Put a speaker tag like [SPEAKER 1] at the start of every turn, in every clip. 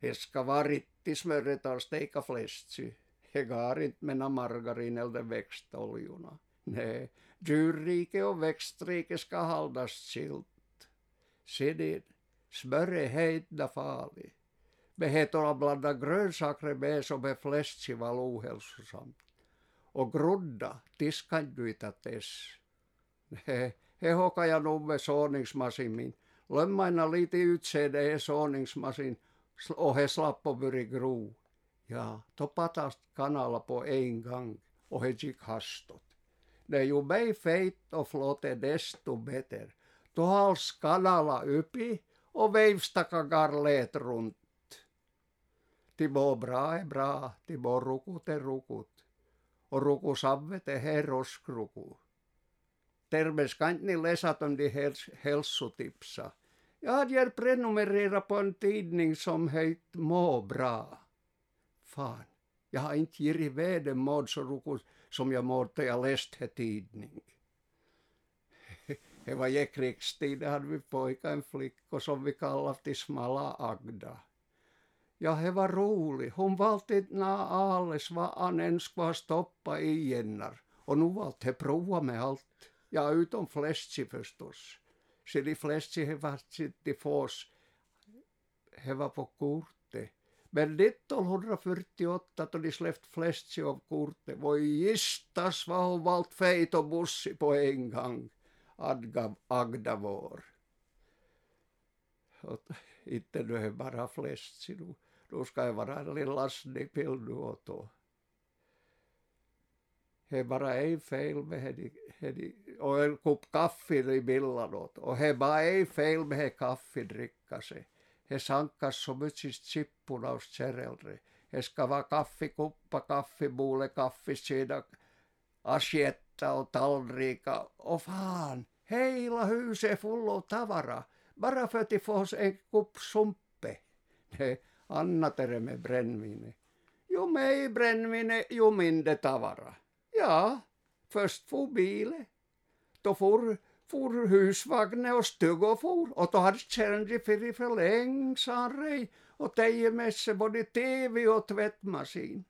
[SPEAKER 1] He ska varit i smöret av steka flästsy. He gar inte mena margarin eller växtoljorna. Nej, djurrike och växtrike ska hållas skilt. Se det, smör är heita farligt. Beheter att blanda grönsaker med som är flästsy var ohälsosamt. Och grodda, tis kan du inte tess. He, he hokar jag nog med såningsmaskinen. Lämmaina lite utseende är såningsmaskin och he slapp. Ja, då patast kanala på en gång och hastot. Det ju mig feit och flotte desto bättre. Då hals kanala uppi och veivstaka garleet runt. Timo bra är bra, Timo rukut är rukut. Och rukusavvet är herroskruku. Terves kantni lesat om de hels hälsotipsa. Jag hade prenumererat på en tidning som hette Må bra. Fan, jag har inte givit världen måd så rukus som jag mådde jag läste tidning. Det var i krigstid, hade vi pojkar, en flicka som vi kallade till Smala Agda. Ja, det var roligt. Hon valde inte alles vad han ens var stoppa i gennar. Och nu valde he prova med allt. Ja, utom fläsk förstås. Så de fläschi he var till fås. He var på kortet. Men 1948 då de släppt fläschi av kortet. Voi gistas vad hon valt feit och bussi på en gång. Adga, Agda vår. Inte nu är bara fläschi nu. Då ska jag vara en lilla snippel nu och då. He bara ei fel med hedi, hedi, och en kopp kaffe i billan åt. Och he bara ei fel med he kaffe dricka sig. He sankas så mycket chippuna hos kärelre. He ska vara kaffekuppa, kaffebuule, kaffesida, asietta och tallrika. Och fan, hela huset är full av tavara. Bara för att de får en kopp sumpe. Ne, Anna tere med brännvin. Ju mer brännvin, ju mindre tavara. Ja, först for bilen. Då for, for husvagnen och stugor for. Och då hade kärnde för för längsan rej. Och teje med sig både tv och tvättmaskin.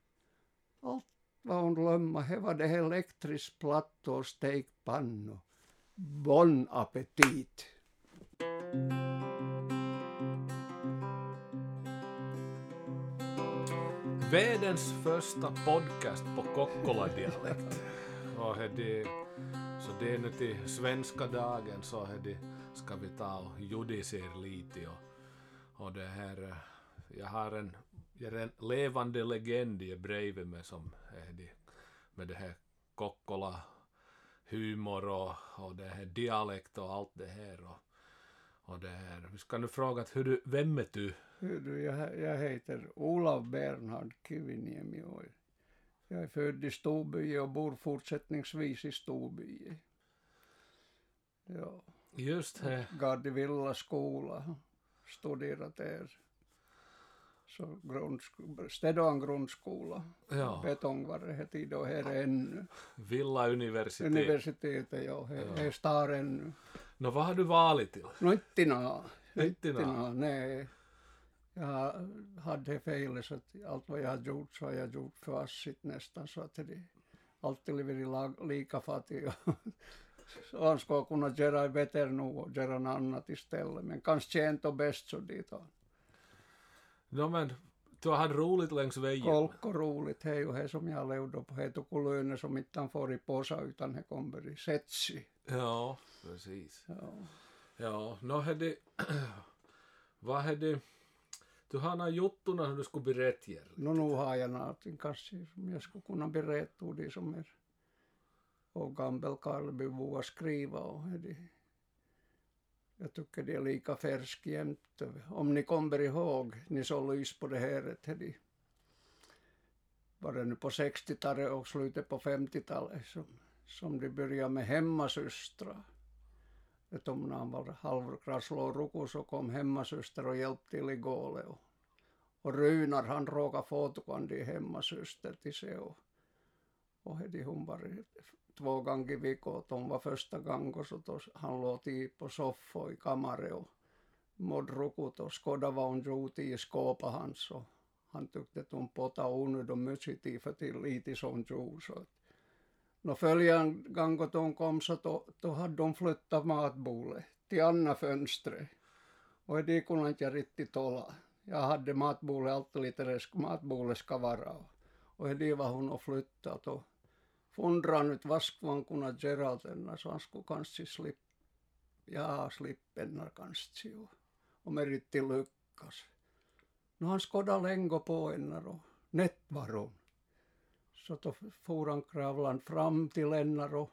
[SPEAKER 1] Allt vad hon glömma, det var det elektrisk platt och stekpannu. Bon appetit!
[SPEAKER 2] Världens första podcast på Kokkola-dialekt. Och det, så det är nu till svenska dagen så det ska vi ta och judicera lite och, och det här, jag har en, jag en levande legend bredvid mig som är det, med det här Kokkola humor och, och det här dialekt och allt det här och, och det här. Vi ska nu fråga hur du, vem är du?
[SPEAKER 1] Du, jag, jag heter Olav Bernhard Kiviniemi och jag är född i Storby och bor fortsättningsvis i Storby. Ja.
[SPEAKER 2] Just det.
[SPEAKER 1] Gardivilla skola, studerat där. Så grundskola, Städoan grundskola,
[SPEAKER 2] Ja.
[SPEAKER 1] Betongvarre hette då här ännu.
[SPEAKER 2] Villa universitet.
[SPEAKER 1] Universitetet, ja, här,
[SPEAKER 2] Ja.
[SPEAKER 1] här står ännu.
[SPEAKER 2] Nå, vad valit till?
[SPEAKER 1] No inte nå.
[SPEAKER 2] Inte nå.
[SPEAKER 1] nå, nej. Jag hade fel så att allt vad jag har gjort så har jag gjort för assigt nästan så att det alltid blivit lika fattig. han skulle kunna göra bättre nu och göra något annat istället. Men kanske ändå bäst så dit han.
[SPEAKER 2] Nå, men du har roligt längs vägen.
[SPEAKER 1] Kolko roligt, hej och he som jag levde på. He tog löner som inte han får i påsa utan he kommer i setsi.
[SPEAKER 2] Ja, precis.
[SPEAKER 1] Ja.
[SPEAKER 2] Ja, nå har det... vad har det... Du har några juttorna som du skulle berätta er.
[SPEAKER 1] No nu har jag någonting kanske som jag skulle kunna berätta ur det som är och gammal Karlbybo att skriva och det. Jag tycker det är lika färsk jämt. Om ni kommer ihåg, ni så lys på det här, det var det nu på 60-talet och slutet på 50-talet som, som de började med hemmasystrar. Att om han var halvkrasslo ruku så kom hemmasyster och hjälpte till i gåle. Och, och Runar han råkade få tukandi hemmasyster till sig och, och hedi hon var två gånger i veckan. De var första gången så då han låg i på soffa i kammaren och modrukut och skådavaun ruuti i skåpet hans och han tyckte att hon pota onödigt och tid för till lite som juice. No följande gång då de kom så då, då hade de flyttat matbordet till andra fönstret. Och det kunde inte riktigt tåla. Jag hade matbordet alltid lite det matbordet ska vara. Och det var hon och flyttat och fundrade nyt vaskvan kunna Geraldenna så han skulle kanske slippa ja, slippenna kanske ju. Och me riktigt lyckas. No han skådade länge på henne och nätt var hon. Så då for han kravlan fram till henne och,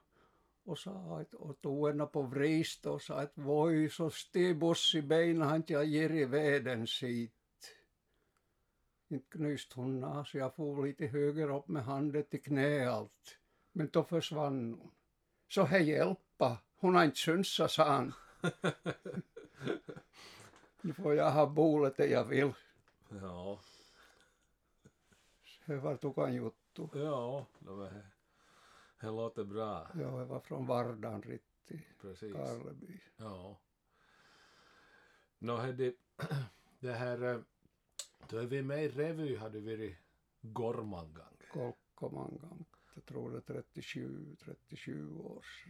[SPEAKER 1] och sa att, och tog henne på vrist och sa att voi så stiv i benen han jag ger i veden sit. Inte knyst hon nas, jag for lite höger upp med handen till knä allt. Men då försvann hon. Så he hjälpa, hon har inte synsa, sa han. nu får jag ha bolet det jag vill.
[SPEAKER 2] Ja.
[SPEAKER 1] Det var tukan juttu.
[SPEAKER 2] Ja, det, var, det låter bra.
[SPEAKER 1] Ja, det var från Vardan Ritti,
[SPEAKER 2] Precis.
[SPEAKER 1] Karleby.
[SPEAKER 2] Ja. Nå, no, det, det här, eh, då är vi med i revy har du varit Gormangang.
[SPEAKER 1] Kolkomangang. Jag tror det är 37, 37 års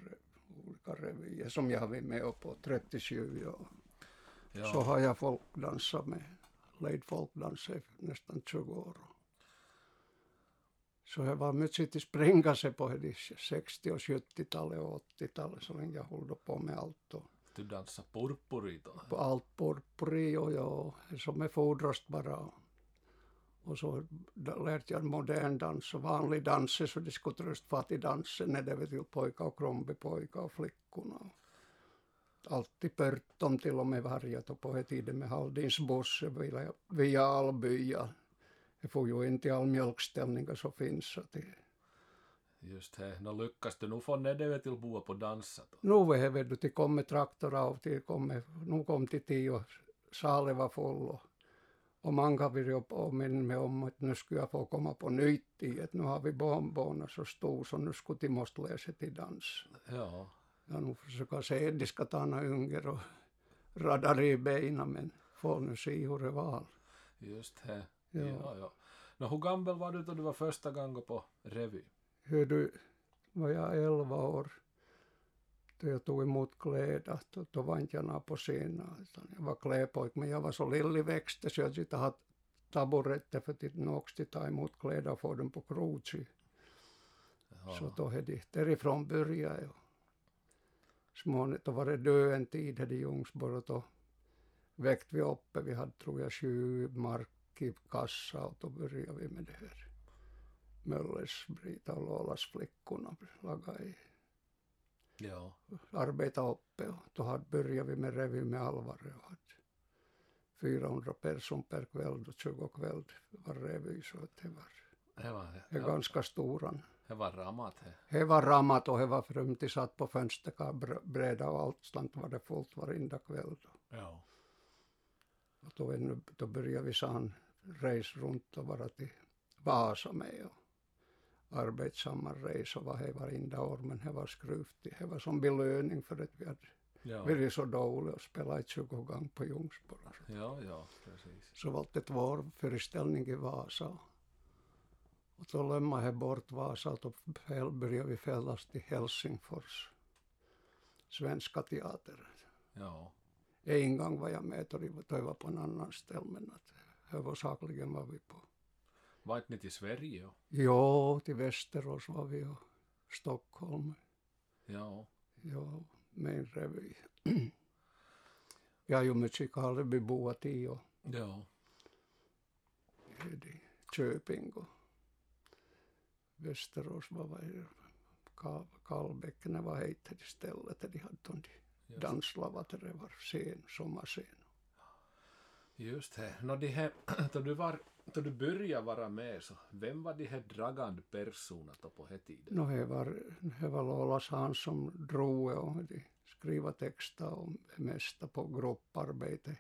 [SPEAKER 1] olika revyer som jag har varit med på. 37 ja.
[SPEAKER 2] Ja.
[SPEAKER 1] Så har jag folkdansat med, led folkdans i nästan 20 år. Så det var mycket till springa sig på det 60 och 70-talet och 80-talet så länge jag höll på med allt. Och
[SPEAKER 2] Du dansar purpuri då.
[SPEAKER 1] allt porpri och ja, som är fodrast bara. Och så lärde jag modern dans och vanlig dans så det skulle tröst fattig dansen när det var till pojkar och krombipojkar och flickorna. Alltid pörtom till och med och på den tiden med Haldins busse via, via Alby. Det får ju inte all mjölkställningar som finns. Så det,
[SPEAKER 2] Just det. Nå lyckas du nu få Nedevet till boa på dansa då?
[SPEAKER 1] nu är det till komme traktor av till komme, nu kom till tio, salen var full och, och många vill påminna mig om att nu skulle jag få komma på nytt i att nu har vi barnbarnen så stor så nu skulle de måste läsa till dans.
[SPEAKER 2] Ja.
[SPEAKER 1] Jag nu försöker se de ska ta några yngre och radar i benen men får nu se hur det var.
[SPEAKER 2] Just det.
[SPEAKER 1] Ja.
[SPEAKER 2] Ja, ja. Hur gammal var du då du var första gången på revy?
[SPEAKER 1] Hör du, var jag elva år då jag tog emot kläder, då, då var inte jag någon på scenen. Jag var klädpojk, men jag var så lillväxt så jag inte hade taburetter för att nå också ta emot kläder och få dem på.
[SPEAKER 2] Ja.
[SPEAKER 1] Så då hade därifrån började jag. Småningom, då var det dö en tid här i Ljungsborg och då väckte vi uppe, vi hade tror jag sju mark i kassa och började vi med det här. Möllers, Brita och Lolas flickorna laga i,
[SPEAKER 2] Ja.
[SPEAKER 1] arbeta uppe och då hade, började vi med revy med Alvare och hade 400 personer per kväll och 20 kväll var revy så att det var
[SPEAKER 2] Det var,
[SPEAKER 1] det
[SPEAKER 2] ja,
[SPEAKER 1] ganska stora.
[SPEAKER 2] det var ramat. Det.
[SPEAKER 1] Det var ramat och det var frumti satt på fönsterkar breda och allt sånt var det fullt varenda kväll. Då.
[SPEAKER 2] Ja.
[SPEAKER 1] Och då, då började vi sen resa runt och vara till Vasa med och arbetsamma resor var det varenda år men det var skruvt. Det var som belöning för att vi hade
[SPEAKER 2] Ja.
[SPEAKER 1] varit så dåliga och spelat 20 gånger på Ljungsbro.
[SPEAKER 2] ja, ja, precis.
[SPEAKER 1] Så var det två föreställning i Vasa. Och då lämnade jag bort Vasa och då började vi fällas till Helsingfors. Svenska teater.
[SPEAKER 2] Ja.
[SPEAKER 1] En gång var jag med och det- då jag var på en annan ställe men att huvudsakligen var vi på.
[SPEAKER 2] Var inte ni till Sverige?
[SPEAKER 1] Jo, till Västerås var vi och Stockholm.
[SPEAKER 2] Ja.
[SPEAKER 1] Ja, med en revy. Jag har ju musikalibyboat i och
[SPEAKER 2] Ja.
[SPEAKER 1] i Köping och Västerås var var det Kal- Kallbäcken var heter det stället där de hade de
[SPEAKER 2] Just,
[SPEAKER 1] danslavat där det var scen, sommarscen.
[SPEAKER 2] Just det. Nå, de här, då du var, då du började vara med så, vem var de här dragande personerna då på den tiden?
[SPEAKER 1] No, det var, det var Lolas Hans som drog och de skriva texter och mesta på grupparbete.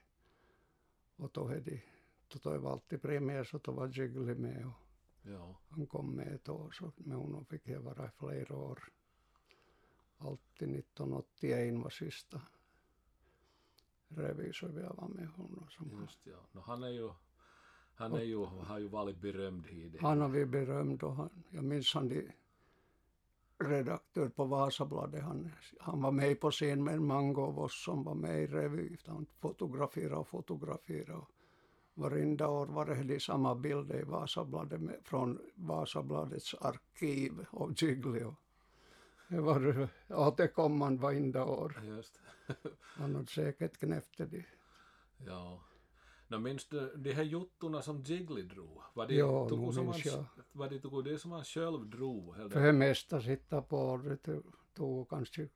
[SPEAKER 1] Och då de, då det var alltid premiär så då var Jiggly med och
[SPEAKER 2] Ja.
[SPEAKER 1] han kom med ett år så med honom fick jag vara i flera år. Alltid 1981 var sista revy så vi var med honom. Som
[SPEAKER 2] Just ja. No, han är ju, han är ju, har ju varit berömd i det.
[SPEAKER 1] Han har vi berömd och han, jag minns han de redaktör på Vasabladet, han, han var med på scen med många av oss som var med i revy. Han fotograferade och fotograferade. Och varenda år var det de samma bilder i Vasabladet med, från Vasabladets arkiv av Jiggly. Det var återkommande varenda år.
[SPEAKER 2] Just.
[SPEAKER 1] Han hade säkert knäppt det.
[SPEAKER 2] Ja. No, minns du de här jottorna som Jiggly drog? Var det,
[SPEAKER 1] Ja,
[SPEAKER 2] tog som
[SPEAKER 1] minns
[SPEAKER 2] han,
[SPEAKER 1] jag.
[SPEAKER 2] var det tog det som han själv drog? Eller?
[SPEAKER 1] För det mesta sitta på det tog- kanske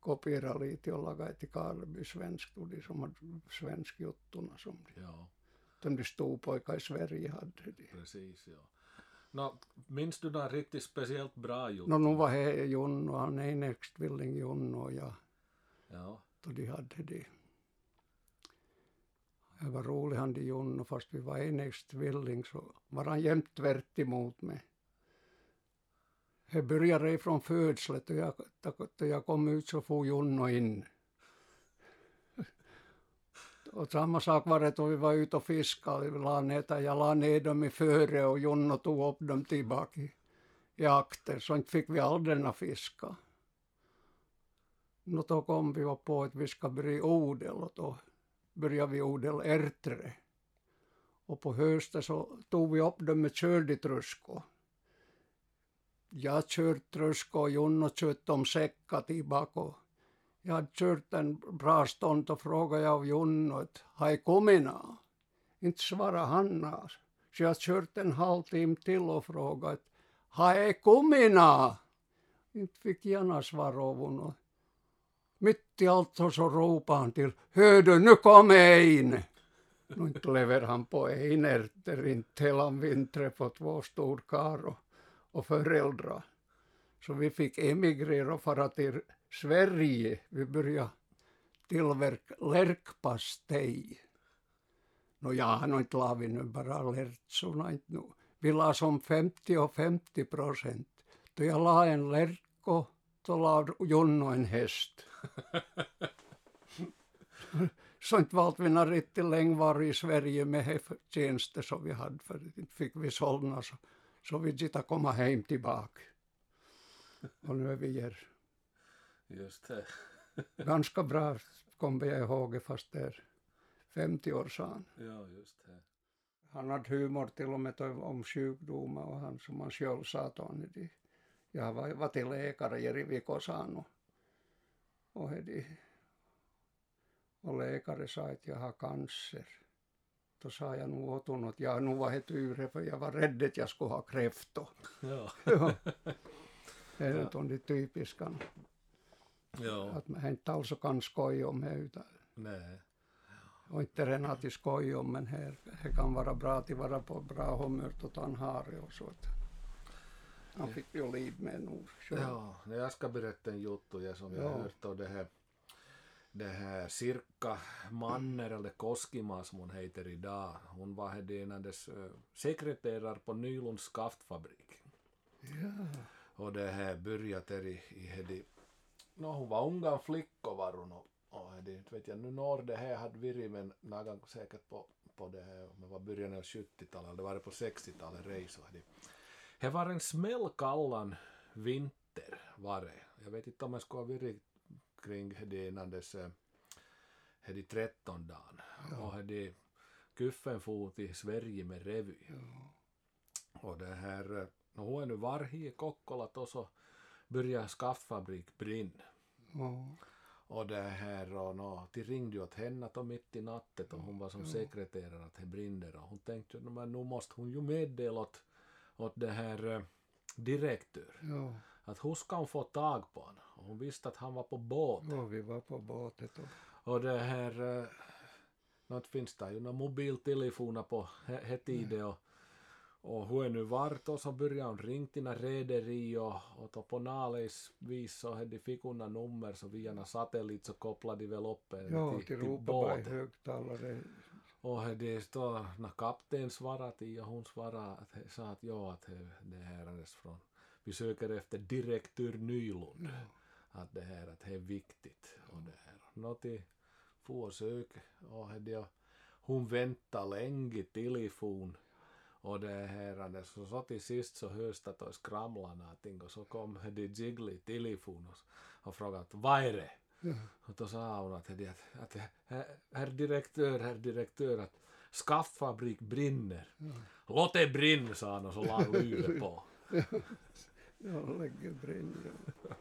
[SPEAKER 1] kopiera lite och laga till Karleby svensk, tog de som hade svensk jottorna som de,
[SPEAKER 2] Ja,
[SPEAKER 1] de storpojkar i Sverige hade. De.
[SPEAKER 2] precis ja. No, minns du några riktigt speciellt bra jottor?
[SPEAKER 1] No, nu var det Junno, han är enäkstvilling Junno jag,
[SPEAKER 2] Ja,
[SPEAKER 1] då de hade det. Det var roligt han de Junno, fast vi var enäkstvilling så var han jämt tvärt emot mig. Det började ifrån födslet och jag, då jag kom ut så får Junno in. Och samma sak var det då vi var ute och fiskade. Vi la ner, jag la ner dem i före och Jonno tog upp dem tillbaka i, i akter. Så inte fick vi aldrig fiska. Nå då kom vi på att vi ska börja odla, och då började vi odla ärtre. Och på hösten så tog vi upp dem med körditröskor. Jag körde tröskor och Jonno körde om säckar tillbaka. Jag hade kört en bra stund och frågade av Junno att har jag kommit nå? Inte svarade han nå. Så jag kört en halvtimme till och frågade att har jag kommit nå? Inte fick jag något svar av honom. Mitt i allt så, ropade han till Hör du, nu kommer jag in! Nu inte lever han på en ärter, inte hela vintern på två storkar och, och föräldrar. Så vi fick emigrera och fara till Sverige. Vi började tillverka lärkpastej. Nå ja, han har inte lavit nu bara lärtsorna inte nu. Vi la som 50 och 50 procent. Då jag la en lärko, då la Junno en häst. så inte valt vi några riktigt länge i Sverige med tjänster som vi hade, för inte fick vi sålna så, så vi sitta komma hem tillbaka. Och nu är vi här.
[SPEAKER 2] Just det.
[SPEAKER 1] Ganska bra kommer jag ihåg, fast det är 50 år sedan.
[SPEAKER 2] Ja, just det.
[SPEAKER 1] Han hade humor till och med om sjukdomar och han som han själv sa han de, jag var, var till läkare Jeri Vikosan och, och, de, och läkare sa att jag har cancer. Då sa jag nog åt honom att jag nu var det tur för jag var rädd att jag skulle ha kräftor.
[SPEAKER 2] Ja.
[SPEAKER 1] Ja. Det är ja. de typiska.
[SPEAKER 2] Ja.
[SPEAKER 1] Att man inte alls kan skoja om det utan
[SPEAKER 2] Nej.
[SPEAKER 1] och inte redan till skoj om men här, det kan vara bra att vara på bra humör då han har det och så. Att han fick ju liv med nog.
[SPEAKER 2] Ja, jag ska berätta en juttu som jag har hört det här det här Sirkka Manner eller Koskima som hon heter idag. Hon var hennes sekreterare på Nylunds skaftfabrik.
[SPEAKER 1] Ja.
[SPEAKER 2] Och det här började i, i hedi, no hon var unga flickor var hon och, och hedi, inte vet jag nu när det här hade varit men någon säkert på, på det här, men var början av 70-talet, det var det på 60-talet resor. Det var en smällkallan vinter var det. Jag vet inte om jag skulle ha varit kring hedi innan dess hedi 13 dagen. Och hedi Kuffen for till Sverige med revy. Och det här, no hon är nu varje Kokkola och så börjar skaftfabrik brinna.
[SPEAKER 1] Ja.
[SPEAKER 2] Och det här, och no, de ringde ju åt henne då mitt i natten och hon var som sekreterare att det brinner och hon tänkte ju, "No, men nu måste hon ju meddela åt, åt det här eh, direktör
[SPEAKER 1] Ja.
[SPEAKER 2] att hur ska hon få tag på honom? Hon visste att han var på båt.
[SPEAKER 1] ja, vi var på båtet och
[SPEAKER 2] Och det här, eh, något finns det ju några mobiltelefoner på he- he tiden och, och hon är nu vart och så börjar hon ringa till rederi och, och då på naleis vis så hade fick hon nummer så via några satellit så kopplade de väl upp henne
[SPEAKER 1] ja,
[SPEAKER 2] till,
[SPEAKER 1] till
[SPEAKER 2] till båten.
[SPEAKER 1] högtalare.
[SPEAKER 2] Och hade då när kapten svarade till och hon svarade att he, sa att ja att det här är från vi söker efter direktör Nylund att det här att det är viktigt och det här. Nå till få och söka och det, hon väntar länge telefon och det här, så, så till sist så hörs det det skramlar någonting och så kom det Jiggly telefon och, och frågade vad är det?
[SPEAKER 1] Ja.
[SPEAKER 2] Och då sa hon att, att, att herr direktör, herr direktör, att skafffabrik brinner.
[SPEAKER 1] Ja.
[SPEAKER 2] Låt det brinna, sa han och så la luret på.
[SPEAKER 1] Jag lägger brinn. Ja.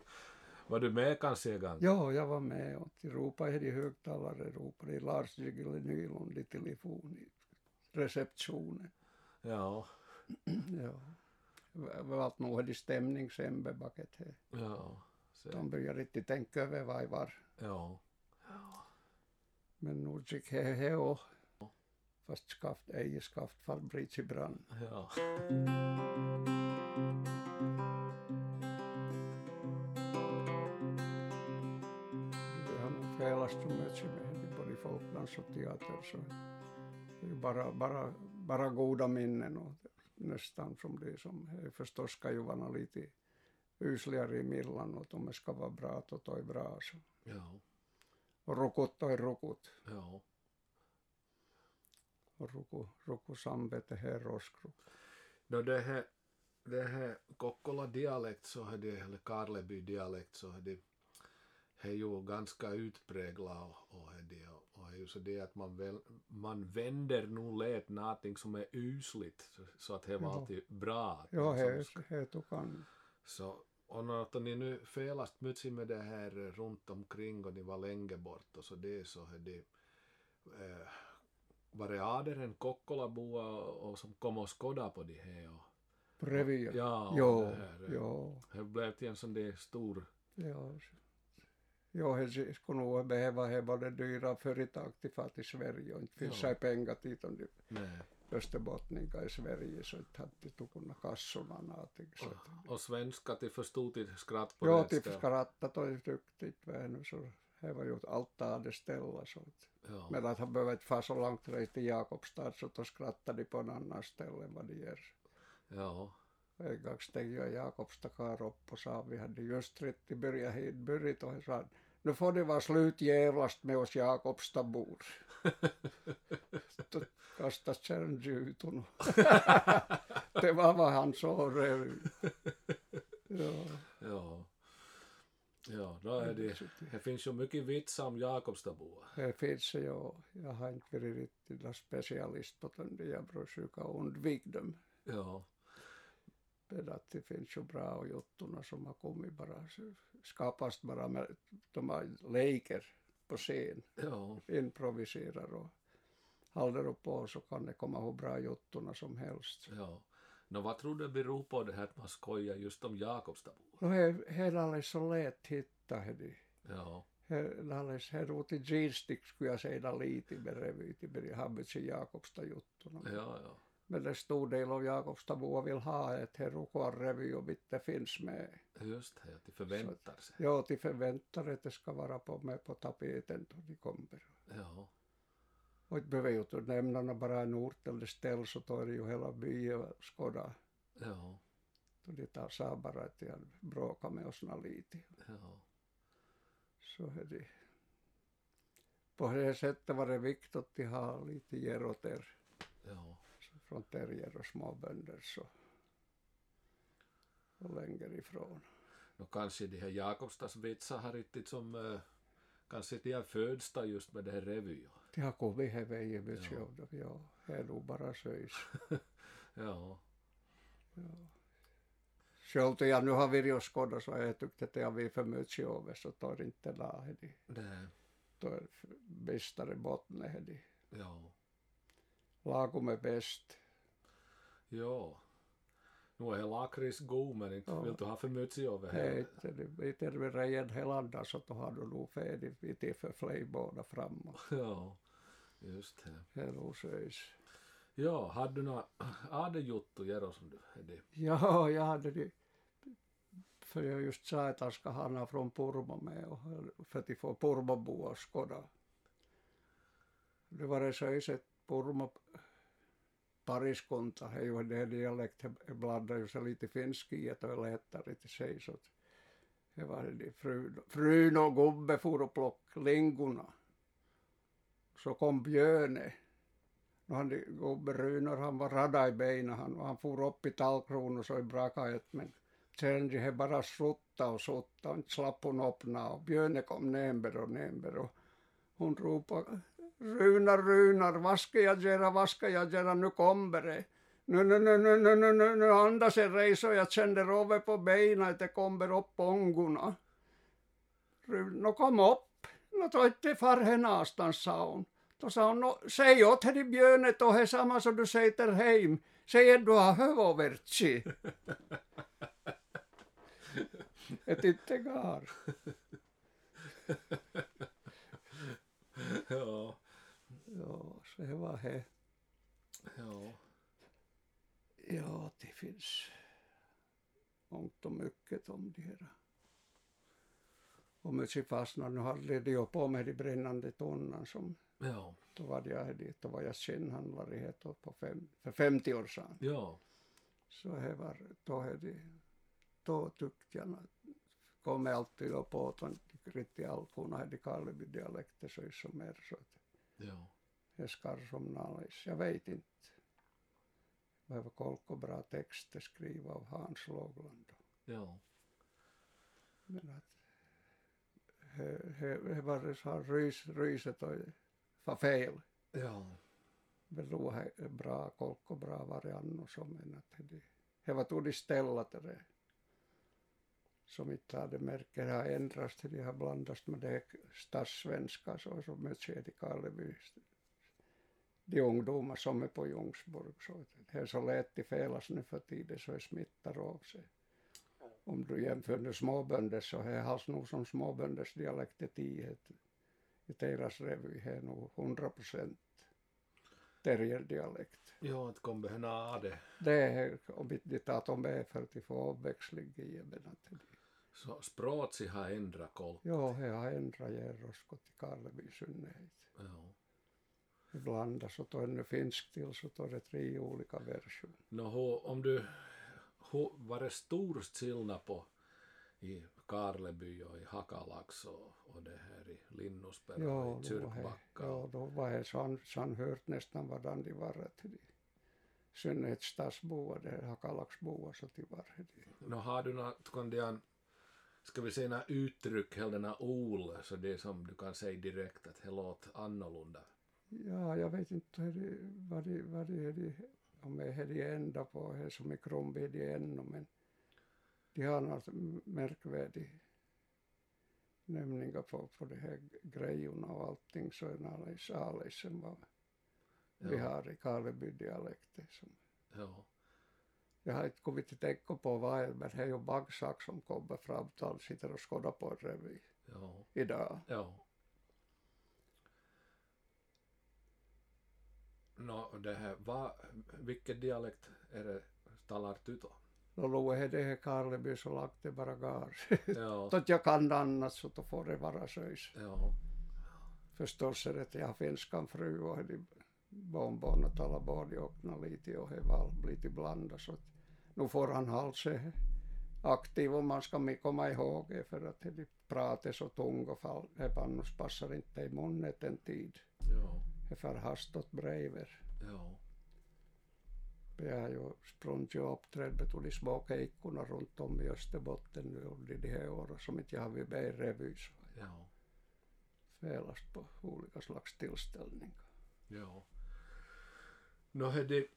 [SPEAKER 2] Var du med kanske en gång?
[SPEAKER 1] ja, jag var med och till ropade i högtalare, ropade i Lars Jiggly Nylund i telefon i receptionen.
[SPEAKER 2] Ja,
[SPEAKER 1] Ja. Var allt nog i stämning sen bebaket här.
[SPEAKER 2] ja, se,
[SPEAKER 1] De började inte tänka över vad det var.
[SPEAKER 2] ja,
[SPEAKER 1] Men nu gick det här och fast skaft, ej skaftfabrik i brand.
[SPEAKER 2] ja.
[SPEAKER 1] Det har nog felat så mycket med både folkdans och teater. Så det är bara, bara, bara goda minnen och nästan som det som förstås ska ju vara lite usligare i millan och om det ska vara bra då är bra. Så.
[SPEAKER 2] ja,
[SPEAKER 1] Och rukut är rukut.
[SPEAKER 2] ja.
[SPEAKER 1] Och ruku, ruku samvete här roskru.
[SPEAKER 2] No det här, det här Kokkola dialekt så är det, eller Karleby dialekt så är det, är ju ganska utpräglat och, och, är det, och ju så det att man, väl, man vänder nog lät någonting som är usligt så, att det var
[SPEAKER 1] Ja.
[SPEAKER 2] alltid bra.
[SPEAKER 1] Ja,
[SPEAKER 2] Som
[SPEAKER 1] här,
[SPEAKER 2] ska-
[SPEAKER 1] här tog han.
[SPEAKER 2] Så, och när ni nu felast mycket med det här runt omkring och ni var länge bort och så det så är det eh, var det aderen Kokkolabua och som kom och skådade på det här och,
[SPEAKER 1] revyn.
[SPEAKER 2] ja, och
[SPEAKER 1] Jo,
[SPEAKER 2] det här,
[SPEAKER 1] jo.
[SPEAKER 2] det blev till en sån där stor
[SPEAKER 1] Ja, ja he skulle nog behöva ha både dyra företag till fart till Sverige och inte finns
[SPEAKER 2] Ja.
[SPEAKER 1] det pengar dit om de österbottningar i Sverige så inte hade de tog kunna kassorna någonting. Så att,
[SPEAKER 2] och svenska till förstod till skratt på
[SPEAKER 1] ja,
[SPEAKER 2] rätt
[SPEAKER 1] till
[SPEAKER 2] ställe.
[SPEAKER 1] skrattat och duktigt väl så det var ju allt det ställa så att,
[SPEAKER 2] Ja,
[SPEAKER 1] men att han behöver inte fara så långt rej till Jakobstad så då skrattade de på en annan ställe än vad de gör.
[SPEAKER 2] ja,
[SPEAKER 1] En gång steg jag Jakobstad kar upp och sa vi hade just rätt i början hit börjat och han sa nu får det vara slut jävlast med oss Jakobstadbor. Då kastas kärngjuten. det var vad han sa. Ja.
[SPEAKER 2] ja. Ja, då är det, det finns ju mycket vitsar om Jakobstadboa.
[SPEAKER 1] Det finns det ju. Jag har inte varit riktigt någon specialist på den. Jag försöker undvika dem.
[SPEAKER 2] Ja,
[SPEAKER 1] Men att det finns ju bra juttorna som har kommit bara, så skapas bara med, de har leker på scen,
[SPEAKER 2] ja,
[SPEAKER 1] improviserar och håller på så kan det komma hur bra juttorna som helst.
[SPEAKER 2] ja. Nå, vad tror du beror på det här att man skojar just om Jakobstadboa?
[SPEAKER 1] No he, heillä oli så lätt hitta hedi.
[SPEAKER 2] Ja,
[SPEAKER 1] Heillä oli he ruuti G-sticks, kun jag säger lite med revy till Berg Habitsin Jakobsta juttuna.
[SPEAKER 2] ja, ja.
[SPEAKER 1] Det stor del av Jakobsta Boa vill ha ett he rukar revy och inte finns med.
[SPEAKER 2] Just det, att de förväntar sig.
[SPEAKER 1] Ja, de förväntar att det ska vara på, med på tapeten då de kommer.
[SPEAKER 2] Ja,
[SPEAKER 1] Och inte behöver ju inte nämna bara en ort eller ställe så tar det ju hela byn skåda.
[SPEAKER 2] ja,
[SPEAKER 1] Då de tar sa bara att de bråkar med oss lite.
[SPEAKER 2] ja,
[SPEAKER 1] Så är det. På det sättet var det viktigt att ha lite geroter
[SPEAKER 2] ja,
[SPEAKER 1] från terrier och småbönder så. Och längre ifrån.
[SPEAKER 2] Nå kanske de här Jakobstadsvitsar har riktigt som, eh, kanske de har föds då just med det här revy.
[SPEAKER 1] De har kommit här vägen vid
[SPEAKER 2] Ja.
[SPEAKER 1] ja. ja. Det är nog bara söjs.
[SPEAKER 2] Ja,
[SPEAKER 1] Själv då jag nu har och skådat så jag tyckt att har blivit för mycket över så tar inte la det.
[SPEAKER 2] det,
[SPEAKER 1] Då är bästare botten
[SPEAKER 2] ja,
[SPEAKER 1] Lagom är bäst.
[SPEAKER 2] ja. Nu är lakrits god men inte
[SPEAKER 1] Ja.
[SPEAKER 2] vill du ha för mycket över
[SPEAKER 1] Det är
[SPEAKER 2] här.
[SPEAKER 1] inte är det redan hela dagen så då har du nog färdigt lite för fler båda framåt.
[SPEAKER 2] Ja, just det.
[SPEAKER 1] Det är nog söjs.
[SPEAKER 2] Ja, hade du några adejuttu Jero som du hade?
[SPEAKER 1] Ja, jag hade det. För jag just sa att han ska ha från Purmo med och för att Purmobo och skåda. Det var det så ett Purmo pariskunta, he ju det dialekt, blandade ju sig lite finsk i det var lättare till sig så det var det frun, frun och gubbe for och plock lingorna. så kom Björne. No han gubbe Runar, han var rada i benen, han, han for upp i tallkronor så i brakaet, men sen he bara slutta och slutta, och inte slapp hon upp och Björne kom nämber och nämber och hon ropade Runar, Runar, vad ska jag göra, vad ska jag göra, nu kommer det. Nu, nu, nu, nu, nu, nu, nu, nu andas en resa och jag kände rovet på benen att det kommer upp ångorna. No kom upp, no toitte far he någonstans, sa hon. Då sa hon, no, säg åt henne björnet och he samma som du säger till hem. Säg att du har hövovertsi. Ett inte gar.
[SPEAKER 2] ja.
[SPEAKER 1] Ja, så det var he.
[SPEAKER 2] Ja.
[SPEAKER 1] Det finns mångt och mycket om det här. Och fastnade, nu hade de ju på med de brännande tunnan som
[SPEAKER 2] Ja.
[SPEAKER 1] då var jag dit, då var jag kännhandlare här då på fem, för 50 år sedan.
[SPEAKER 2] Ja.
[SPEAKER 1] Så det var, då hade, då tyckte jag kom alltid upp åt riktigt alkuna hade Karleby dialekter så är som mer så att
[SPEAKER 2] Ja.
[SPEAKER 1] Det skar som nallis. Jag vet inte. Behöver kolka bra texter skriva av Hans Lågland.
[SPEAKER 2] Ja.
[SPEAKER 1] Men att det var så här rys, ryset och var fel.
[SPEAKER 2] Ja.
[SPEAKER 1] Men då är bra kolko bra variant som men att det, det var tog de ställa till det. Som inte hade märkt, det har ändrats till de har blandats med det statssvenska så som mycket i Karleby. De ungdomar som är på Ljungsborg så det är så lätt att felas nu för tiden så det smittar av sig. Om du jämför med småbönder så är det nog som småbönders dialekt är tio i deras revy är nog 100 procent terrierdialekt.
[SPEAKER 2] Ja, att kom behöna det.
[SPEAKER 1] Det är om inte tar de med för att få omväxling i det-
[SPEAKER 2] Så språtsi har ändrat kolk.
[SPEAKER 1] Jo, he har ändrat Järroskot till Karleby i synnerhet.
[SPEAKER 2] Ja.
[SPEAKER 1] Så tar det finsk till så tar det tre olika versioner.
[SPEAKER 2] Nå, ho, om du... Var det stor skillnad på i Karleby och i Hakalax och, och det här i Linnusperä
[SPEAKER 1] Jo,
[SPEAKER 2] och i Kyrkbacka?
[SPEAKER 1] jo, då var det så han, så han hört nästan vadan de var till de synnerhet stadsboar, det har Kalaxboar så de var det.
[SPEAKER 2] Nå, har du något, kan det en, ska vi säga några uttryck, eller några ord, så det som du kan säga direkt att det låter annorlunda?
[SPEAKER 1] Ja, jag vet inte vad det, vad det det, om är det ända på det som är Kromby det ännu, men de har något märkvärdigt nämningar på, på de här grejerna och allting så är alldeles alldeles som vad vi har i Karleby-dialekter. Som,
[SPEAKER 2] Ja.
[SPEAKER 1] jag har inte kommit att tänka på vad men det är ju bagsak som kommer fram han sitter och skådar på en revy
[SPEAKER 2] Ja.
[SPEAKER 1] idag.
[SPEAKER 2] Ja. Nå, det här, va, vilket dialekt är det talar då?
[SPEAKER 1] Då låg det det här Karleby så lagt det bara gar.
[SPEAKER 2] Ja.
[SPEAKER 1] Att jag kan annat så då får det vara söjs.
[SPEAKER 2] Ja.
[SPEAKER 1] Förstås är det att jag har finskan fru och de barnbarnen talar både och lite och det var lite blandat så att nu får han sig aktiv om man ska komma ihåg det för att de pratar så tung och fall det annars passar inte i munnet en tid.
[SPEAKER 2] Ja.
[SPEAKER 1] Det är för hastigt brever.
[SPEAKER 2] Ja.
[SPEAKER 1] Jag har ju sprungit och uppträtt med de små kejkorna runt om i Österbotten nu under de här åren som inte jag har varit med i revy
[SPEAKER 2] Ja.
[SPEAKER 1] spelast på olika slags tillställningar.
[SPEAKER 2] Ja. Nå, det,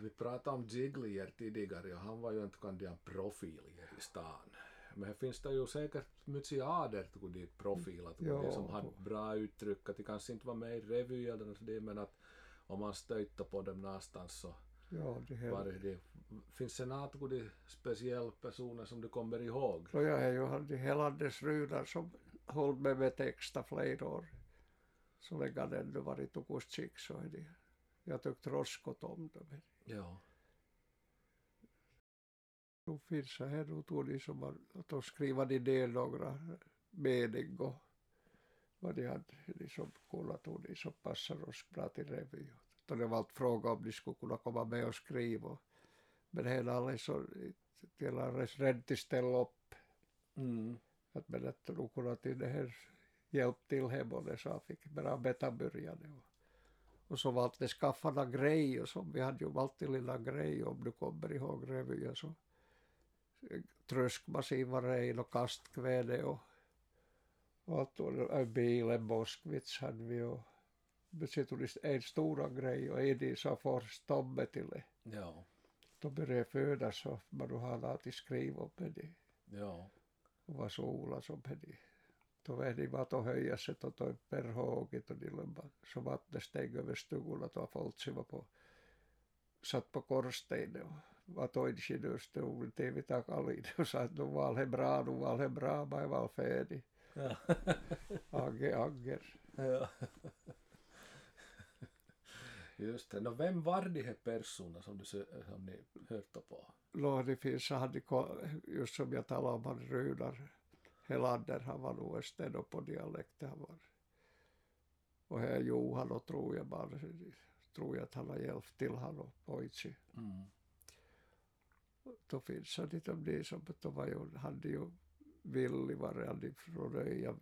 [SPEAKER 2] vi pratade om Ziegler tidigare och han var ju inte kan en profil här i stan. Men här finns det ju säkert mycket ader till de profiler, till
[SPEAKER 1] Ja.
[SPEAKER 2] som hade bra uttryck, att de kanske inte var med i revy eller något sådär, men att om man stötte på dem någonstans så
[SPEAKER 1] Ja, det här
[SPEAKER 2] var det det. Finns det något till de speciella personer som du kommer ihåg?
[SPEAKER 1] Så jag har ju haft hela dess rudar som hållit med med texta flera år. Så länge det ändå varit tukustskick så är det. Jag tyckte roskot om dem.
[SPEAKER 2] Ja.
[SPEAKER 1] Då finns det här, då tog de som var, då skriva de ner några mening och vad de hade, de som kunde tog de som passar oss bra till revy. Då det var allt fråga om de skulle kunna komma med och skriva. Men det är alldeles så, de är alldeles rädda att ställa upp.
[SPEAKER 2] Mm.
[SPEAKER 1] att berätta kunna till det här hjälpt till hemma så han fick bra betabörjade. Och, och så var det skaffade grejer som vi hade ju alltid lilla grejer om du kommer ihåg revyer så tröskmaskin var ren och kastkväde och, och allt och bilen Moskvits hade vi och men se tuli en stora grej och en sa för Tobbe till det.
[SPEAKER 2] Ja.
[SPEAKER 1] Då började födas så man har låtit skriva upp det.
[SPEAKER 2] Ja.
[SPEAKER 1] Och var sola som det. Då var det bara att höja sig och toi perhåget och de så vattnet steg över stugorna och folk var på satt på korstenen och var och tv takalin och sa att nu var det bra, nu var det bra, mä var färdig. Ja. Agge, agger. Ja.
[SPEAKER 2] Just det. No, vem var de här personerna som, du, som ni hörde på?
[SPEAKER 1] No, det finns, hade, just som jag talade om, han Runar Helander, han var nog en på dialekt. Han var. Och här Johan och tror jag bara, tror jag att han har hjälpt till han och pojtsi. Mm. Då finns det lite om det som, då var ju, hade ju Willi redan från Öja,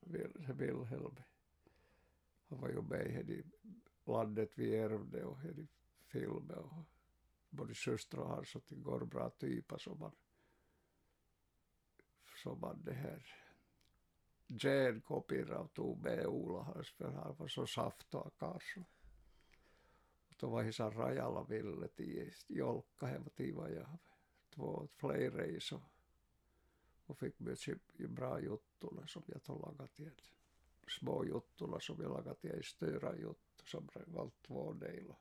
[SPEAKER 1] Wilhelm. Han var ju med i landet vi ärvde och i filmen och både systrar och hans och det går bra typer som man som man det här Jan och tog med Ola hans för han var så saftig karl. Hisan rajalla ville till jolkka he var tiva ja två flera så och fick mycket bra juttulla som jag tog lagat till små juttulla som jag lagat till störa juttulla som valt två delar.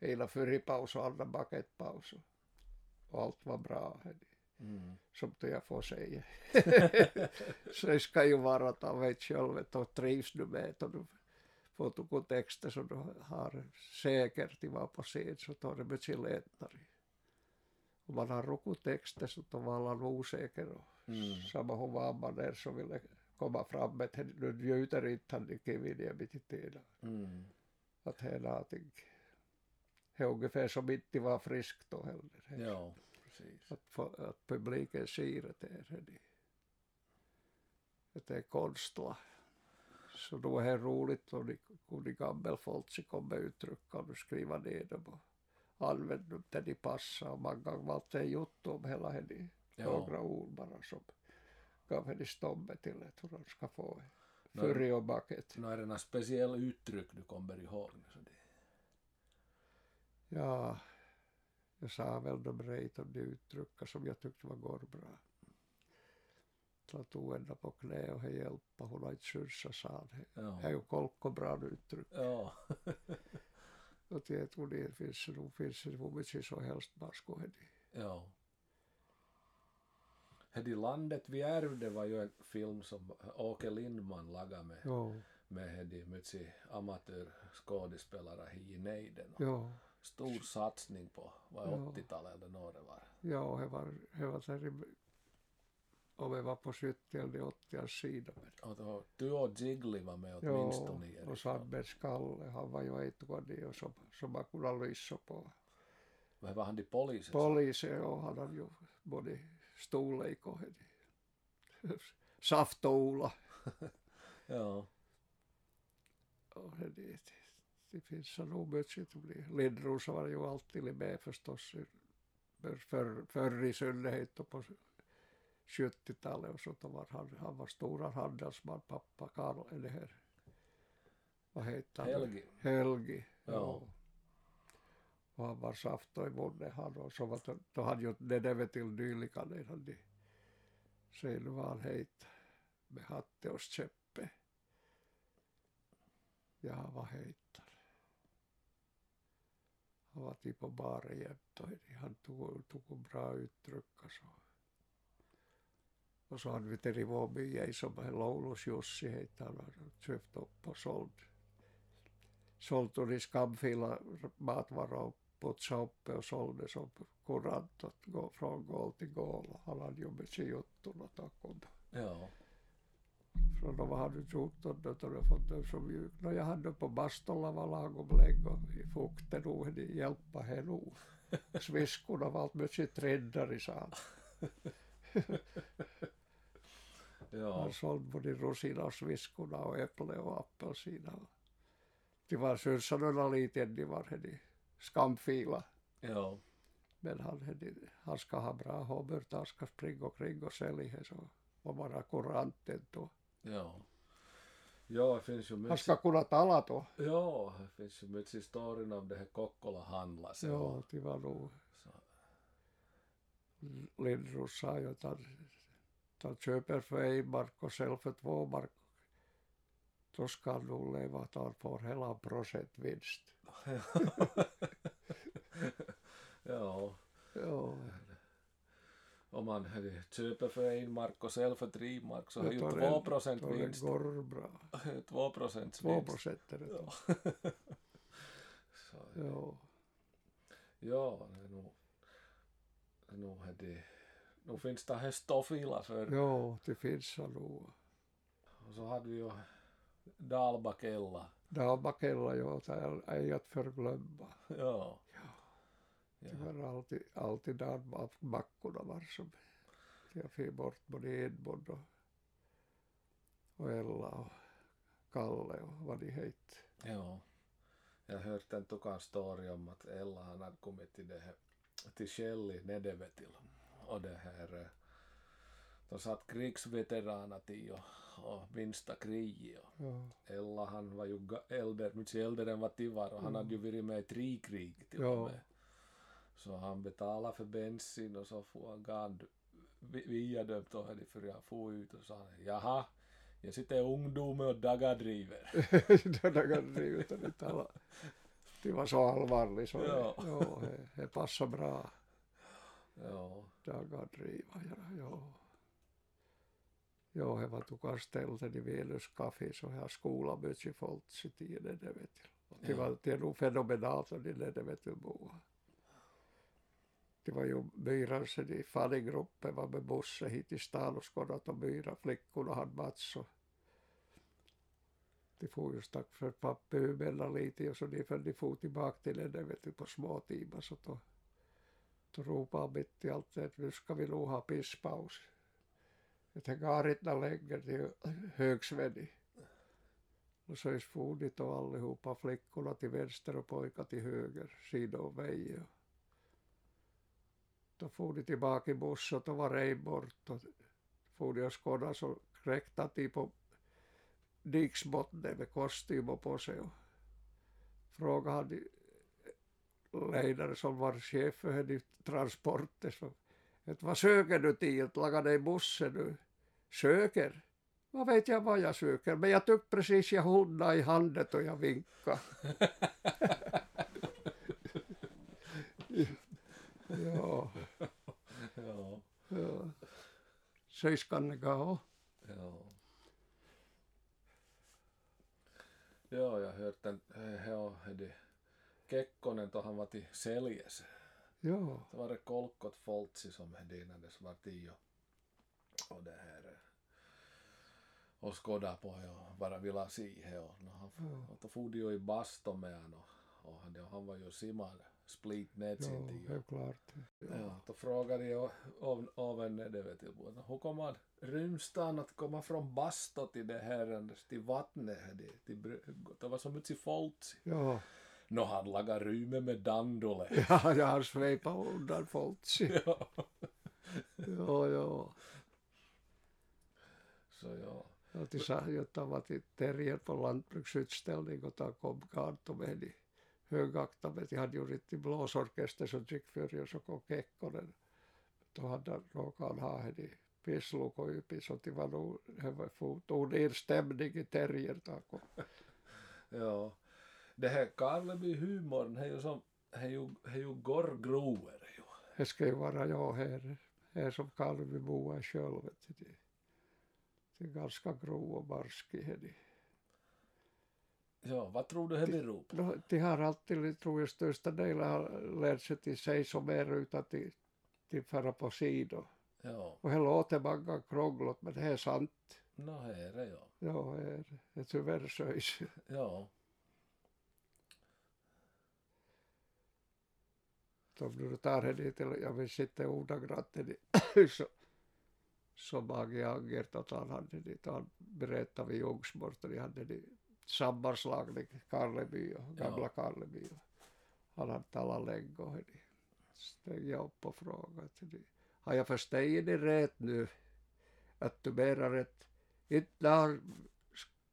[SPEAKER 1] Ena föripaus och andra baketpaus. Och allt var bra. Mm. Som jag får säga. så det ska ju vara att han vet själv att trivs du med och du får du texter som du har säkert i vara på scen så tar det mycket lättare. Om man har rukut texter så tar man osäker och mm. samma hur var man är så vill komma fram att nu njuter inte han i kivinia mitt i tiden. Mm. Att det är någonting. Det är ungefär som inte var friskt då heller.
[SPEAKER 2] Ja, precis.
[SPEAKER 1] Att, för, att publiken ser att det är det. Att det är konstla. Så då är det roligt om de, om de gammelfolk kommer uttrycka och skriva ner dem och använder dem där de passar. Och många gånger var det gjort om hela henne. Några ord bara som gav henne stomme till att hur de ska få före och baket.
[SPEAKER 2] Nå är det något speciellt uttryck du kommer ihåg? Så det...
[SPEAKER 1] Ja, jag sa väl de rejt om de uttryck som jag tyckte var går bra. Tog ända på knä och hjälpa, hon har inte skyddsat sa det. Det är ju kolko bra uttryck.
[SPEAKER 2] Ja.
[SPEAKER 1] och det tror det finns, nog finns det hur mycket som helst man skulle
[SPEAKER 2] Ja. Hedi landet vi ärvde var ju en film som Åke Lindman lagade med,
[SPEAKER 1] jo.
[SPEAKER 2] med hedi mycket amatörskådespelare i nejden.
[SPEAKER 1] Jo.
[SPEAKER 2] Stor satsning på, var 80-talet eller det var?
[SPEAKER 1] Ja, det var, det var där och vi var på 70 eller 80 sidan.
[SPEAKER 2] Och då, du och Jiggly var med åtminstone.
[SPEAKER 1] Jo, och Sabbe Skalle, han var ju ett av de som, som man kunde lyssna på.
[SPEAKER 2] Vad var han i polisen?
[SPEAKER 1] Polisen, ja, han hade ju både storlek och saft och ola.
[SPEAKER 2] ja.
[SPEAKER 1] Och det, det, det finns nog mycket. Lindrosa var ju alltid med förstås. För, förr i synnerhet på 70-talet och så då var han, han var stora handelsman, pappa Karl, eller här. Vad heter han?
[SPEAKER 2] Helgi.
[SPEAKER 1] Helgi.
[SPEAKER 2] Ja. ja.
[SPEAKER 1] Och han var safto i munnen han och så var, då hade ju Nedeve till Nylikanen hade sen var han heit med hatte och käppe. Ja, vad heter Han var typ på baren jämt och han tog, tog bra uttryck och så. Och så hade vi till vår by som Loulus Jussi heitä han köpt upp och sålt. Sålt och skamfila matvaror putsade upp och sålde som kurant att gå från gål till gål. Han hade ju med sig juttuna takom.
[SPEAKER 2] Ja.
[SPEAKER 1] Från de hade gjort och då hade fått dem så mjukna. Jag hade på bastolla var lagom länge och i fukten nog hade hjälpa henne. Sviskorna var allt mycket träddar i sal.
[SPEAKER 2] Ja,
[SPEAKER 1] Han sålde både russinasviskorna och äpple och apelsiner. De var synsarna lite än de var hade skamfila.
[SPEAKER 2] ja,
[SPEAKER 1] Men han, hade, han ska ha bra hobbert, han ska springa omkring och sälja så och vara kuranten då.
[SPEAKER 2] ja. Ja, det finns ju
[SPEAKER 1] Han
[SPEAKER 2] mycket,
[SPEAKER 1] ska kunna tala då.
[SPEAKER 2] ja, det finns ju mycket historien om det här Kokkola handlas.
[SPEAKER 1] Ja, det var nog
[SPEAKER 2] Så,
[SPEAKER 1] Lindros sa ju att han, att han köper för en mark och säljer för två mark. Då ska han nog leva att han får hela procent vinst.
[SPEAKER 2] ja,
[SPEAKER 1] Ja,
[SPEAKER 2] om man köper för en mark och säljer för tre mark så
[SPEAKER 1] Ja,
[SPEAKER 2] ju
[SPEAKER 1] då
[SPEAKER 2] två procent
[SPEAKER 1] då
[SPEAKER 2] vinst.
[SPEAKER 1] går bra.
[SPEAKER 2] Två procent
[SPEAKER 1] Två
[SPEAKER 2] vinst.
[SPEAKER 1] procent är det då.
[SPEAKER 2] Så,
[SPEAKER 1] Ja,
[SPEAKER 2] ja, det är nog, det är nog det, nu finns det här stoffila för,
[SPEAKER 1] ja, det finns han nog.
[SPEAKER 2] och så hade vi ju Dalbakella.
[SPEAKER 1] Dalbakella, ja, det är ej att förglömma.
[SPEAKER 2] Ja.
[SPEAKER 1] Det
[SPEAKER 2] Ja.
[SPEAKER 1] var alltid, alltid Dalbackorna var som jag fick bort både Edmund och, och Ella och Kalle och vad de hette.
[SPEAKER 2] ja. Jag har hört en tukan story om att Ella han hade kommit till det här, till Shell i Nedevetil. Och det här, eh, de satt krigsveteraner till och, och minsta kriget. Och
[SPEAKER 1] Ja,
[SPEAKER 2] Ella han var ju äldre, mycket äldre än vad Tivar och han hade ju varit med i tre krig till och
[SPEAKER 1] Ja.
[SPEAKER 2] med. Så han betalade för bensin och så får han gand vi- via dem då för han får ut och sa jaha, jag sitter ungdom och dagadriver.
[SPEAKER 1] de tala. Det var så allvarligt så
[SPEAKER 2] Ja.
[SPEAKER 1] det, ja, det, passar bra. Driva, ja, ja. Ja, det var tukan stället i Venus Café så här skola mycket folk i tiden, det vet jag. Och Det var det är nog fenomenalt vet jag bo. Det var ju Myrans i fallgruppen var med bussen hit till stan och skådat och Myra flickorna hade match och de får ju stack för pappa emellan lite och så de föll de for tillbaka till där vet du på små timmar så då då han mitt i allt att nu ska vi nog ha pisspaus. Että gaaritna länge till högsvenni. Och så är for och allihopa flickorna till vänster och pojkar till höger, sida och väg. Då for de tillbaka i bussen och då var en bort och for de och skådade så kräktade de på diksbotten med kostymer på sig och frågade han ledare som var chef för henne i transporten så att vad söker du till att laga dig bussen nu? Söker? Vad vet jag vad jag söker, men jag tyckte precis jag hundade i handen och jag vinkade. ja,
[SPEAKER 2] ja,
[SPEAKER 1] ja. Så ska det gå.
[SPEAKER 2] ja. Ja, jag har hört en, ja, det Kekkonen då han var till Säljes.
[SPEAKER 1] Ja,
[SPEAKER 2] Det var det kolkot foltsi som det var tio. Och det här eh, och skåda på och bara ville se och no, han,
[SPEAKER 1] Ja.
[SPEAKER 2] och då for ju i basto med han och, och han, han var ju simman split net sin
[SPEAKER 1] ja, det är klart.
[SPEAKER 2] Ja, då frågade jag av, av en det vet jag, hur kommer rymdstan att komma från basto till det här, till vattnet, till, till, det var så mycket folk.
[SPEAKER 1] Ja,
[SPEAKER 2] Nå, han lagar rymme med dandole.
[SPEAKER 1] ja jag har svepat undan folk.
[SPEAKER 2] ja.
[SPEAKER 1] Ja, ja.
[SPEAKER 2] Så ja.
[SPEAKER 1] Ja, de sa ju att han var till terrier på lantbruksutställning och då kom Kanto med henne högaktade. De hade ju riktigt blåsorkester som gick för och så kom Kekkonen. Då hade han råkat ha henne pisslukko ypi så det var nog, det var for- tog ner stämning i terrier då kom.
[SPEAKER 2] Ja. Det här Karleby-humorn, det är ju som, det är ju, det är ju gorgroer ju.
[SPEAKER 1] Det ska ju vara jag här, här som Kalvebo är själv. Det, det är ganska grov och barsk i henne.
[SPEAKER 2] Ja, vad tror du det beror på?
[SPEAKER 1] De har alltid, tror jag, största delen har lärt sig till sig som är utan till, till fara på sidor.
[SPEAKER 2] Ja,
[SPEAKER 1] Och det låter många krångligt, men det är sant.
[SPEAKER 2] no här är det ja.
[SPEAKER 1] Ja, det är, tyvärr så. är det.
[SPEAKER 2] Ja,
[SPEAKER 1] Om du tar henne till, jag vill sitta ordagrant henne, så så Bage Aggert att han hade dit, han berättade vid Ljungsbort de hade de sammanslag i Karleby och gamla Karleby. Och han hade talat länge och de steg jag upp och frågade har jag förstått det rätt nu att du menar att inte har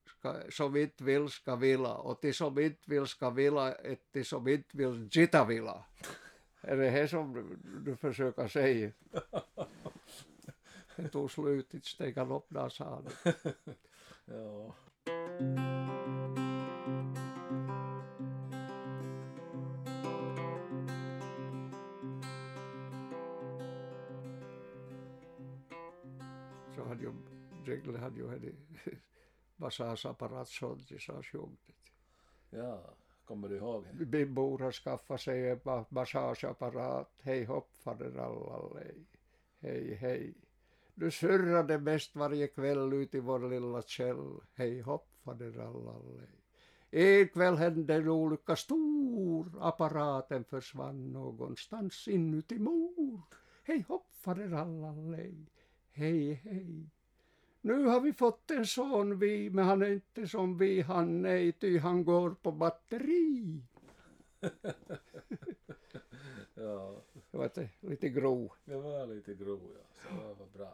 [SPEAKER 1] ska, som inte vill ska vilja och de som inte vill ska vilja att de som inte vill gitta vilja. Är det det som du, du försöker säga? Det tog slut, inte steg han upp det.
[SPEAKER 2] Ja.
[SPEAKER 1] Så hade ju, Regle hade ju hade massageapparat sånt i sa sjungit.
[SPEAKER 2] ja, kommer du ihåg?
[SPEAKER 1] Min mor har skaffat sig en massageapparat. Hej hopp faderallallej. Hej hej. Nu surrar det mest varje kväll ut i vår lilla käll. Hej hopp faderallallej. En kväll hände en olycka stor. Apparaten försvann någonstans inuti mor. Hej hopp faderallallej. Hej hej. Nu har vi fått en son vi, men han är inte som vi, han nej, ty han går på batteri.
[SPEAKER 2] Ja,
[SPEAKER 1] Det var lite- grov.
[SPEAKER 2] det var lite grov ja, så det var bra.